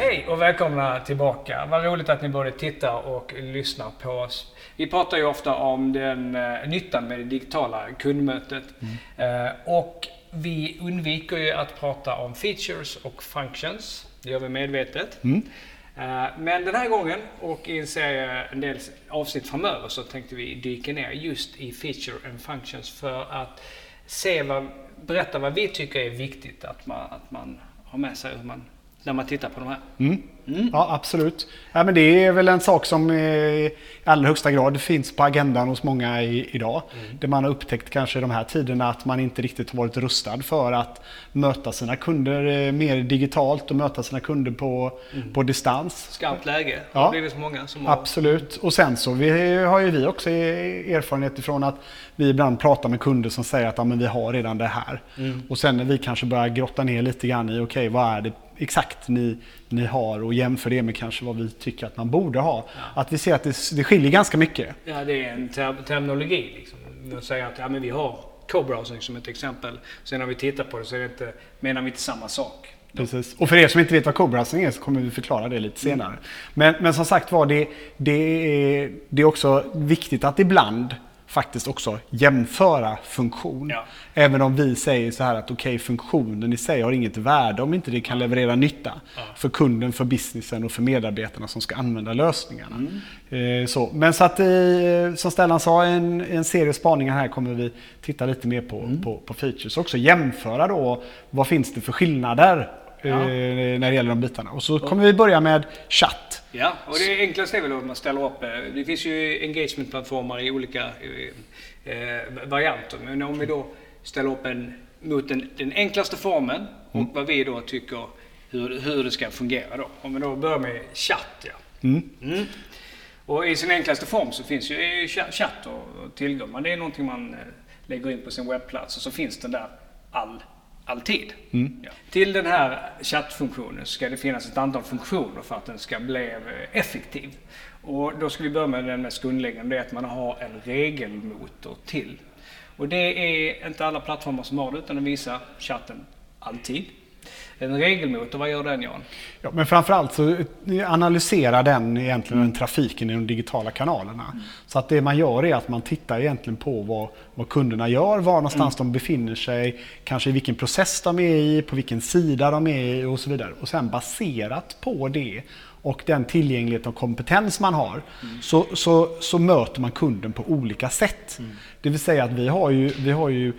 Hej och välkomna tillbaka. Vad roligt att ni både tittar och lyssnar på oss. Vi pratar ju ofta om den uh, nyttan med det digitala kundmötet. Mm. Uh, och vi undviker ju att prata om features och functions. Det gör vi medvetet. Mm. Uh, men den här gången och i en serie, en del avsnitt framöver så tänkte vi dyka ner just i feature and functions för att se vad, berätta vad vi tycker är viktigt att man, att man har med sig hur man när man tittar på de här. Mm. Mm. Ja, absolut. Ja, men det är väl en sak som i allra högsta grad finns på agendan hos många i, idag. Mm. Där man har upptäckt kanske de här tiderna att man inte riktigt har varit rustad för att möta sina kunder eh, mer digitalt och möta sina kunder på, mm. på distans. Skarpt läge. Ja. Det har blivit så många som har... Absolut. Och sen så vi, har ju vi också erfarenhet ifrån att vi ibland pratar med kunder som säger att ja, men vi har redan det här. Mm. Och sen när vi kanske börjar grotta ner lite grann i okej, okay, vad är det exakt ni, ni har och jämför det med kanske vad vi tycker att man borde ha. Ja. Att vi ser att det, det skiljer ganska mycket. Ja, det är en ter terminologi. Liksom. Man säger att ja, men vi har co-browsing som ett exempel. Sen när vi tittar på det så är det inte, menar vi inte samma sak. Precis. Och för er som inte vet vad co-browsing är så kommer vi förklara det lite senare. Mm. Men, men som sagt var, det, det, är, det är också viktigt att ibland faktiskt också jämföra funktion. Ja. Även om vi säger så här att okej, okay, funktionen i sig har inget värde om inte det kan leverera nytta ja. för kunden, för businessen och för medarbetarna som ska använda lösningarna. Mm. Eh, så. Men så att, eh, som Stellan sa, en, en serie spaningar här kommer vi titta lite mer på, mm. på, på features. Också jämföra då, vad finns det för skillnader Ja. Eh, när det gäller de bitarna. Och så kommer vi börja med chatt. Ja, och det enklaste är väl att man ställer upp. Eh, det finns ju engagement-plattformar i olika eh, varianter. Men om vi då ställer upp en mot den, den enklaste formen och mm. vad vi då tycker hur, hur det ska fungera då. Om vi då börjar med chatt. Ja. Mm. Mm. Och i sin enklaste form så finns ju chatt och tillgång. Det är någonting man lägger in på sin webbplats och så finns den där all alltid. Mm. Ja. Till den här chattfunktionen ska det finnas ett antal funktioner för att den ska bli eh, effektiv. Och då ska vi börja med den mest grundläggande, det är att man har en regelmotor till. Och det är inte alla plattformar som har det, utan den visar chatten alltid. En regelmotor, vad gör den Jan? Ja, men framförallt så analyserar den egentligen den trafiken i de digitala kanalerna. Mm. Så att det man gör är att man tittar egentligen på vad, vad kunderna gör, var någonstans mm. de befinner sig, kanske i vilken process de är i, på vilken sida de är i och så vidare. Och sen baserat på det och den tillgänglighet och kompetens man har mm. så, så, så möter man kunden på olika sätt. Mm. Det vill säga att vi har ju, vi har ju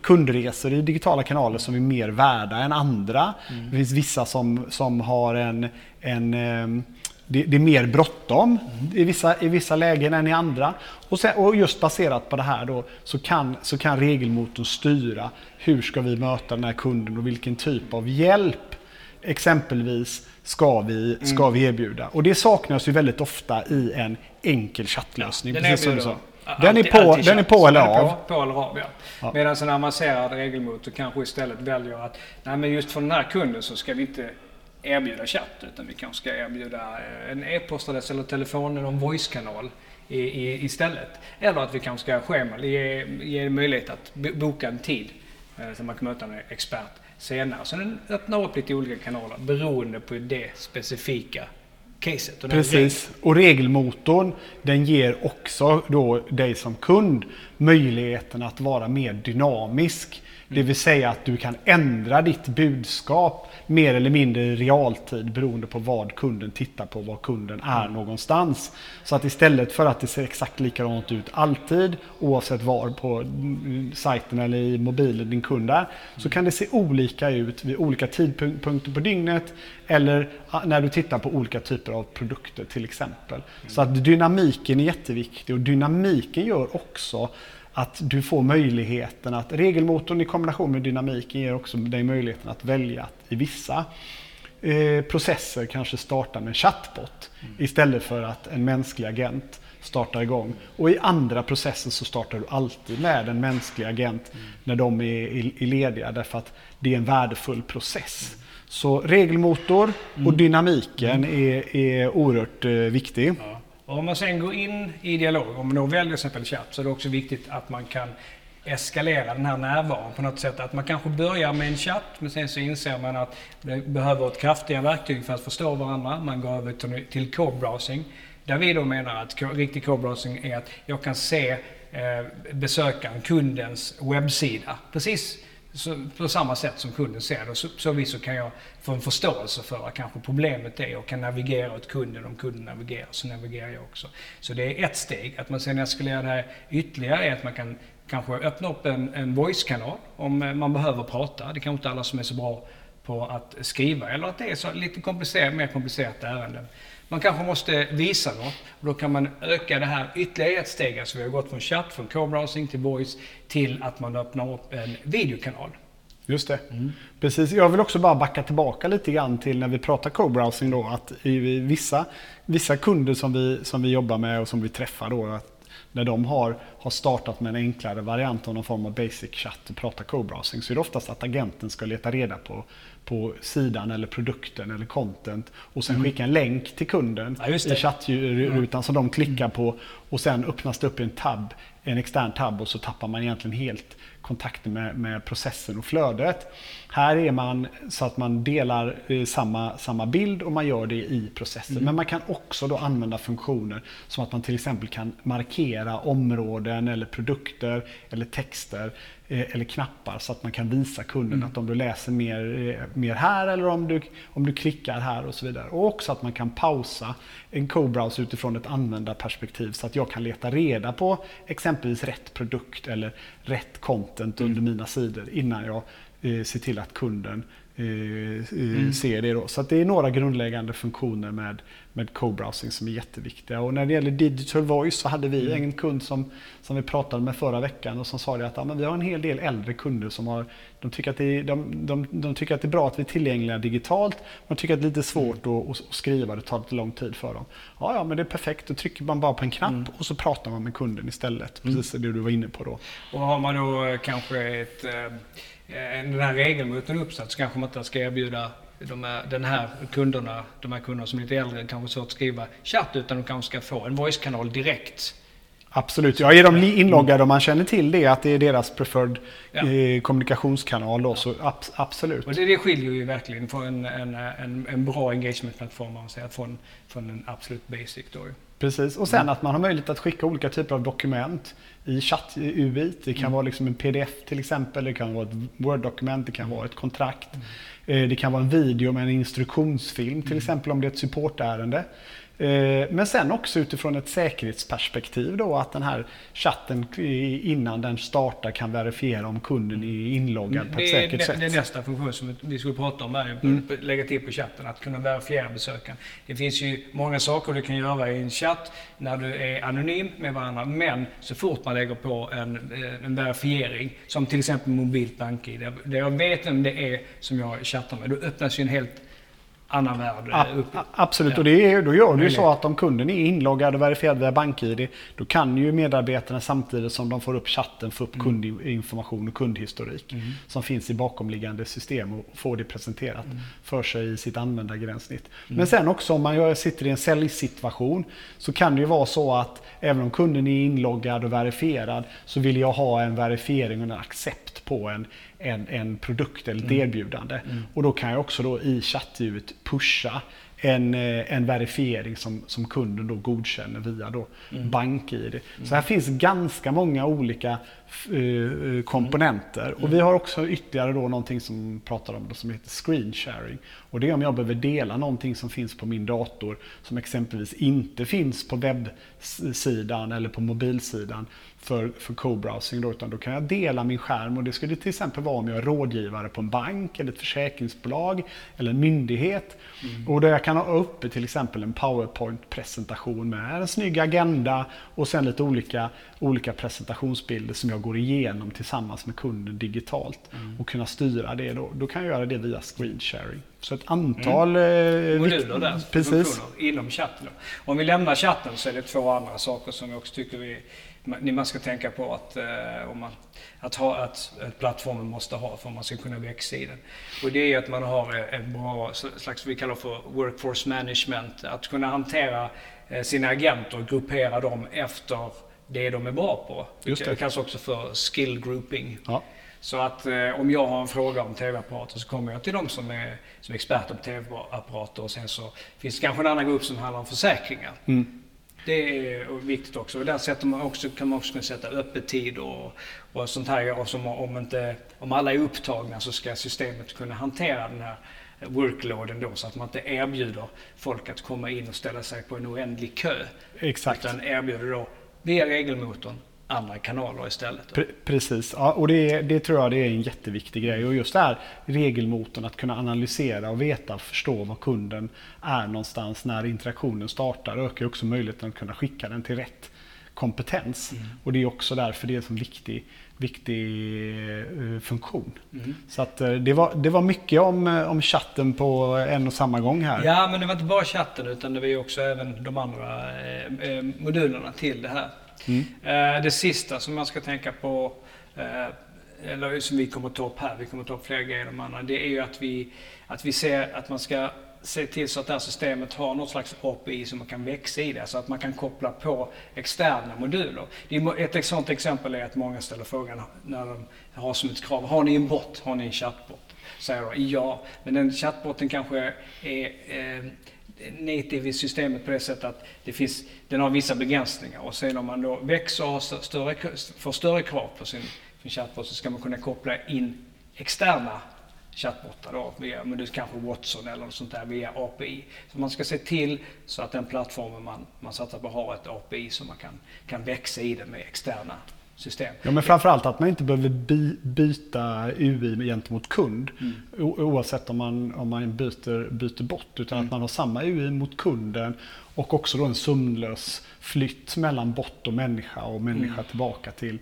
kundresor i digitala kanaler som är mer värda än andra. Mm. Det finns vissa som, som har en, en ehm, det, det, är mer bråttom mm. i, vissa, i vissa lägen än i andra. Och, sen, och, just baserat på det här då så kan, så kan regelmotorn styra hur ska vi möta den här kunden och vilken typ av hjälp exempelvis ska vi, ska mm. vi erbjuda. Och det saknas ju väldigt ofta i en enkel chattlösning. Ja, precis som du sa. Den är på, den är på eller av? På, på eller av, ja. ja. Medan en avancerad regelmotor kanske istället väljer att, nej men just för den här kunden så ska vi inte erbjuda chatt utan vi kanske ska erbjuda eh, en e-postadress eller telefon eller en voice-kanal i, i, istället. Eller att vi kanske ska schema, ge, ge möjlighet att boka en tid eh, så man kan möta en expert senare. Så den öppnar upp lite olika kanaler beroende på det specifika caset. Och Precis. Och regelmotorn den ger också då dig som kund möjligheten att vara mer dynamisk. Det vill säga att du kan ändra ditt budskap mer eller mindre i realtid beroende på vad kunden tittar på, var kunden är mm. någonstans. Så att istället för att det ser exakt likadant ut alltid, oavsett var på sajten eller i mobilen din kund är, så kan det se olika ut vid olika tidpunkter på dygnet eller när du tittar på olika typer av produkter till exempel. Mm. Så att dynamiken är jätteviktig och dynamiken gör också att du får möjligheten att regelmotorn i kombination med dynamiken ger också dig möjligheten att välja att i vissa eh, processer kanske starta med en chatbot mm. istället för att en mänsklig agent startar igång. Och i andra processer så startar du alltid med en mänsklig agent mm. när de är, är, är, lediga därför att det är en värdefull process. Mm. Så regelmotor och mm. dynamiken mm. är, är oerhört eh, viktig. Ja. Och om man sen går in i dialog, om man då väljer till exempel chatt, så är det också viktigt att man kan eskalera den här närvaron på något sätt. Att man kanske börjar med en chatt men sen så inser man att det behöver ett kraftigare verktyg för att förstå varandra. Man går över till co-browsing. Där vi då menar att riktig co-browsing är att jag kan se eh, besökaren, kundens webbsida. Precis så, på samma sätt som kunden ser det. Så, så vis så kan jag få en förståelse för vad kanske problemet är och kan navigera åt kunden. Om kunden navigerar så navigerar jag också. Så det är ett steg. Att man sen eskalerar det här ytterligare är att man kan kanske öppna upp en, en voice-kanal om eh, man behöver prata. Det kanske inte alla som är så bra på att skriva eller att det är så lite komplicerat, mer komplicerat ärende. Man kanske måste visa något och då kan man öka det här ytterligare ett steg. Alltså vi har gått från chatt, från co-browsing till voice till att man öppnar upp en videokanal. Just det. Mm. Precis. Jag vill också bara backa tillbaka lite grann till när vi pratar co-browsing då att i vissa, vissa kunder som vi, som vi jobbar med och som vi träffar då att när de har, har startat med en enklare variant av någon form av basic chatt och pratar co-browsing så är det oftast att agenten ska leta reda på, på sidan eller produkten eller content och sen mm. skicka en länk till kunden ja, i chattrutan mm. som de klickar på och sen öppnas det upp en tab, en extern tab och så tappar man egentligen helt kontakten med, med, processen och flödet. Här är man så att man delar eh, samma, samma bild och man gör det i processen. Mm. Men man kan också då använda funktioner som att man till exempel kan markera områden eller produkter eller texter Eh, eller knappar så att man kan visa kunden mm. att om du läser mer, eh, mer här eller om du, om du klickar här och så vidare. Och också att man kan pausa en co-browser utifrån ett användarperspektiv så att jag kan leta reda på exempelvis rätt produkt eller rätt content mm. under mina sidor innan jag eh, ser till att kunden mm. ser det. Då. Så det är några grundläggande funktioner med, med co-browsing som är jätteviktiga. Och när det gäller digital voice så hade vi mm. en kund som, som vi pratade med förra veckan och som sa att ja, men vi har en hel del äldre kunder som har, de tycker, att det är, de, de, de tycker att det är bra att vi är tillgängliga digitalt. De tycker att det är lite svårt mm. att, att, skriva, det tar lite lång tid för dem. Ja, ja men det är perfekt, då trycker man bara på en knapp mm. och så pratar man med kunden istället. Mm. Precis det du var inne på då. Och har man då kanske ett, eh, den här regelmotorn uppsatt så kanske man inte ska erbjuda de här, den här kunderna, de här kunderna som är lite äldre, kanske svårt att skriva chatt utan de kanske ska få en voice-kanal direkt. Absolut, ja, är de inloggade och man känner till det, att det är deras preferred ja. eh, kommunikationskanal då, så ab absolut. Och det, det skiljer ju verkligen från en, en, en, en bra engagement-plattform från, från en absolut basic. Då. Precis, och sen mm. att man har möjlighet att skicka olika typer av dokument i chatt UIT. Det kan mm. vara liksom en pdf till exempel, det kan vara ett Word-dokument, det kan vara ett kontrakt. Mm. Eh, det kan vara en video med en instruktionsfilm till mm. exempel om det är ett supportärende. Eh, men sen också utifrån ett säkerhetsperspektiv då att den här chatten innan den startar kan verifiera om kunden är inloggad på ett säkert det, sätt. Det är nästa funktion som vi skulle prata om här, mm. lägga till på chatten, att kunna verifiera besökaren. Det finns ju många saker du kan göra i en chatt när du är anonym med varandra, men så fort man lägger på en, eh, en verifiering, som till exempel mobilt bank-id, där jag vet vem det är som jag chattar med, då öppnas ju en helt annan värld. A upp. Absolut, ja. och det är, då gör det ju så att om kunden är inloggad och verifierad via BankID då kan ju medarbetarna samtidigt som de får upp chatten få upp mm. kundinformation och kundhistorik mm. som finns i bakomliggande system och få det presenterat mm. för sig i sitt användargränssnitt. Mm. Men sen också om man sitter i en säljsituation så kan det ju vara så att även om kunden är inloggad och verifierad så vill jag ha en verifiering och en accept på en en, en produkt eller ett mm. erbjudande. Mm. Och då kan jag också då i chattljudet pusha en, eh, en verifiering som, som kunden då godkänner via då mm. BankID. Mm. Så här finns ganska många olika uh, komponenter. Mm. Och vi har också ytterligare då någonting som pratar om det som heter screen sharing. Och det är om jag behöver dela någonting som finns på min dator som exempelvis inte finns på webbsidan eller på mobilsidan för, för co-browsing. Då, utan då kan jag dela min skärm och det skulle till exempel vara om jag är rådgivare på en bank eller ett försäkringsbolag eller en myndighet. Mm. Och där jag kan ha uppe till exempel en powerpoint-presentation med en snygg agenda och sen lite olika, olika presentationsbilder som jag går igenom tillsammans med kunden digitalt mm. och kunna styra det. Då, då kan jag göra det via screen sharing. Så ett antal mm. eh, moduler där, precis. inom chatten. Om vi lämnar chatten så är det två andra saker som jag också tycker vi man ska tänka på att, eh, man, att, ha, att, att plattformen måste ha för att man ska kunna växa i den. Och det är att man har en bra slags, vi kallar för workforce management, att kunna hantera eh, sina agenter och gruppera dem efter det de är bra på. Just det. Det kallas också för skill grouping. Ja. Så att eh, om jag har en fråga om tv-apparater så kommer jag till de som är, som är experter på tv-apparater och sen så finns det kanske en annan grupp som handlar om försäkringar. Mm. Det är viktigt också. Och där sätter man också, kan man också kunna sätta öppettid och, och sånt här. Och som om, inte, om alla är upptagna så ska systemet kunna hantera den här workloaden då så att man inte erbjuder folk att komma in och ställa sig på en oändlig kö. Exakt. Utan erbjuder då via regelmotorn andra kanaler istället. Pre- Precis, ja, och det, det tror jag det är en jätteviktig grej. Och just det här regelmotorn, att kunna analysera och veta och förstå var kunden är någonstans när interaktionen startar ökar också möjligheten att kunna skicka den till rätt kompetens. Och det är också därför det är en så viktig, viktig eh, funktion. Mm. Så att, eh, det, var, det var mycket om, eh, om chatten på en och samma gång här. Ja, men det var inte bara chatten utan det var ju också även de andra eh, modulerna till det här. Mm. Eh, det sista som man ska tänka på, eh, eller som vi kommer att ta upp här, vi kommer att ta upp fler grejer de andra, det är ju att vi, att vi ser att man ska se till så att det här systemet har något slags API som man kan växa i det, så att man kan koppla på externa moduler. Ett sådant exempel är att många ställer frågan när de har som ett krav, har ni en bot? Har ni en chatbot? Säger de ja, men den chatboten kanske är eh, native i systemet på det sättet att det finns, den har vissa begränsningar och sen om man då växer och har större, får större krav på sin, sin chatbot så ska man kunna koppla in externa chattbottar då, via, men det är kanske Watson eller något sånt där via API. Så man ska se till så att den plattformen man, man satsar på har ett API så man kan, kan växa i det med externa system. Ja, men framförallt att man inte behöver by, byta UI gentemot kund. O, oavsett om man, om man byter, byter bort. Utan att man har samma UI mot kunden. Och också då en sömlös flytt mellan bot och människa och människa tillbaka till,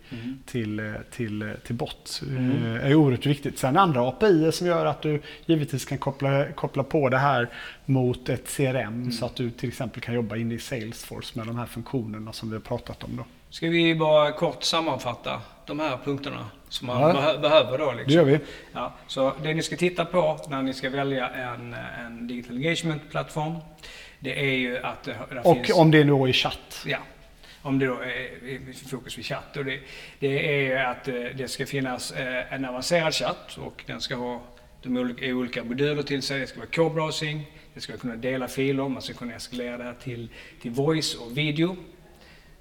till, eh, till, eh, till bot. Mm. är oerhört viktigt. Sen andra API som gör att du givetvis kan koppla, koppla på det här mot ett CRM. Så att du till exempel kan jobba inne i Salesforce med de här funktionerna som vi har pratat om. Då. Ska vi bara kort sammanfatta de här punkterna som man Ja. behö- behöver då? Liksom? Det gör vi. Ja, så det ni ska titta på när ni ska välja en, en digital engagement-plattform, det är ju att det, Och finns... om det nu är chatt. Ja, om det då är är fokus vid chatt. Och det, det är ju att eh, det ska finnas eh, en avancerad chatt och den ska ha de olika, olika moduler till sig. Det ska vara co-browsing, det ska kunna dela filer, man ska kunna eskalera det här till, till voice och video.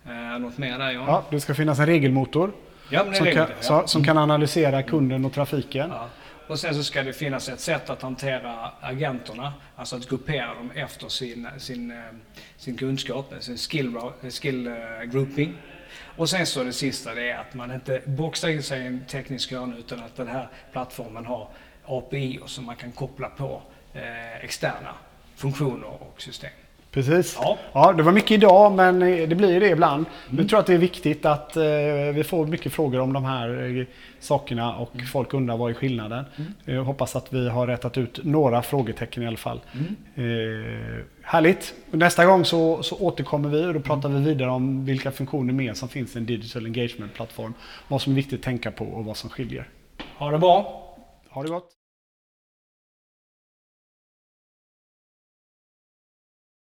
Eh, något mer där John? Ja, det ska finnas en regelmotor ja som, kan, ja. som kan analysera kunden och trafiken. Ja. Och sen så ska det finnas ett sätt att hantera agenterna, alltså att gruppera dem efter sin, sin, eh, sin kunskap, sin skill, skill eh, grouping. Och sen så det sista det är att man inte boxar in sig i en teknisk hörna utan att den här plattformen har API som man kan koppla på eh, externa funktioner och system. Precis. Ja. Ja. det var mycket idag men eh, det blir ju det ibland. Men jag tror att det är viktigt att eh, vi får mycket frågor om de här eh, sakerna och folk undrar vad är skillnaden. Jag hoppas att vi har rättat ut några frågetecken i alla fall. Eh, härligt! Nästa gång så, så återkommer vi och då pratar vi vidare om vilka funktioner mer som finns i en digital engagement-plattform. Vad som är viktigt att tänka på och vad som skiljer. Ha det bra! Ha det gott!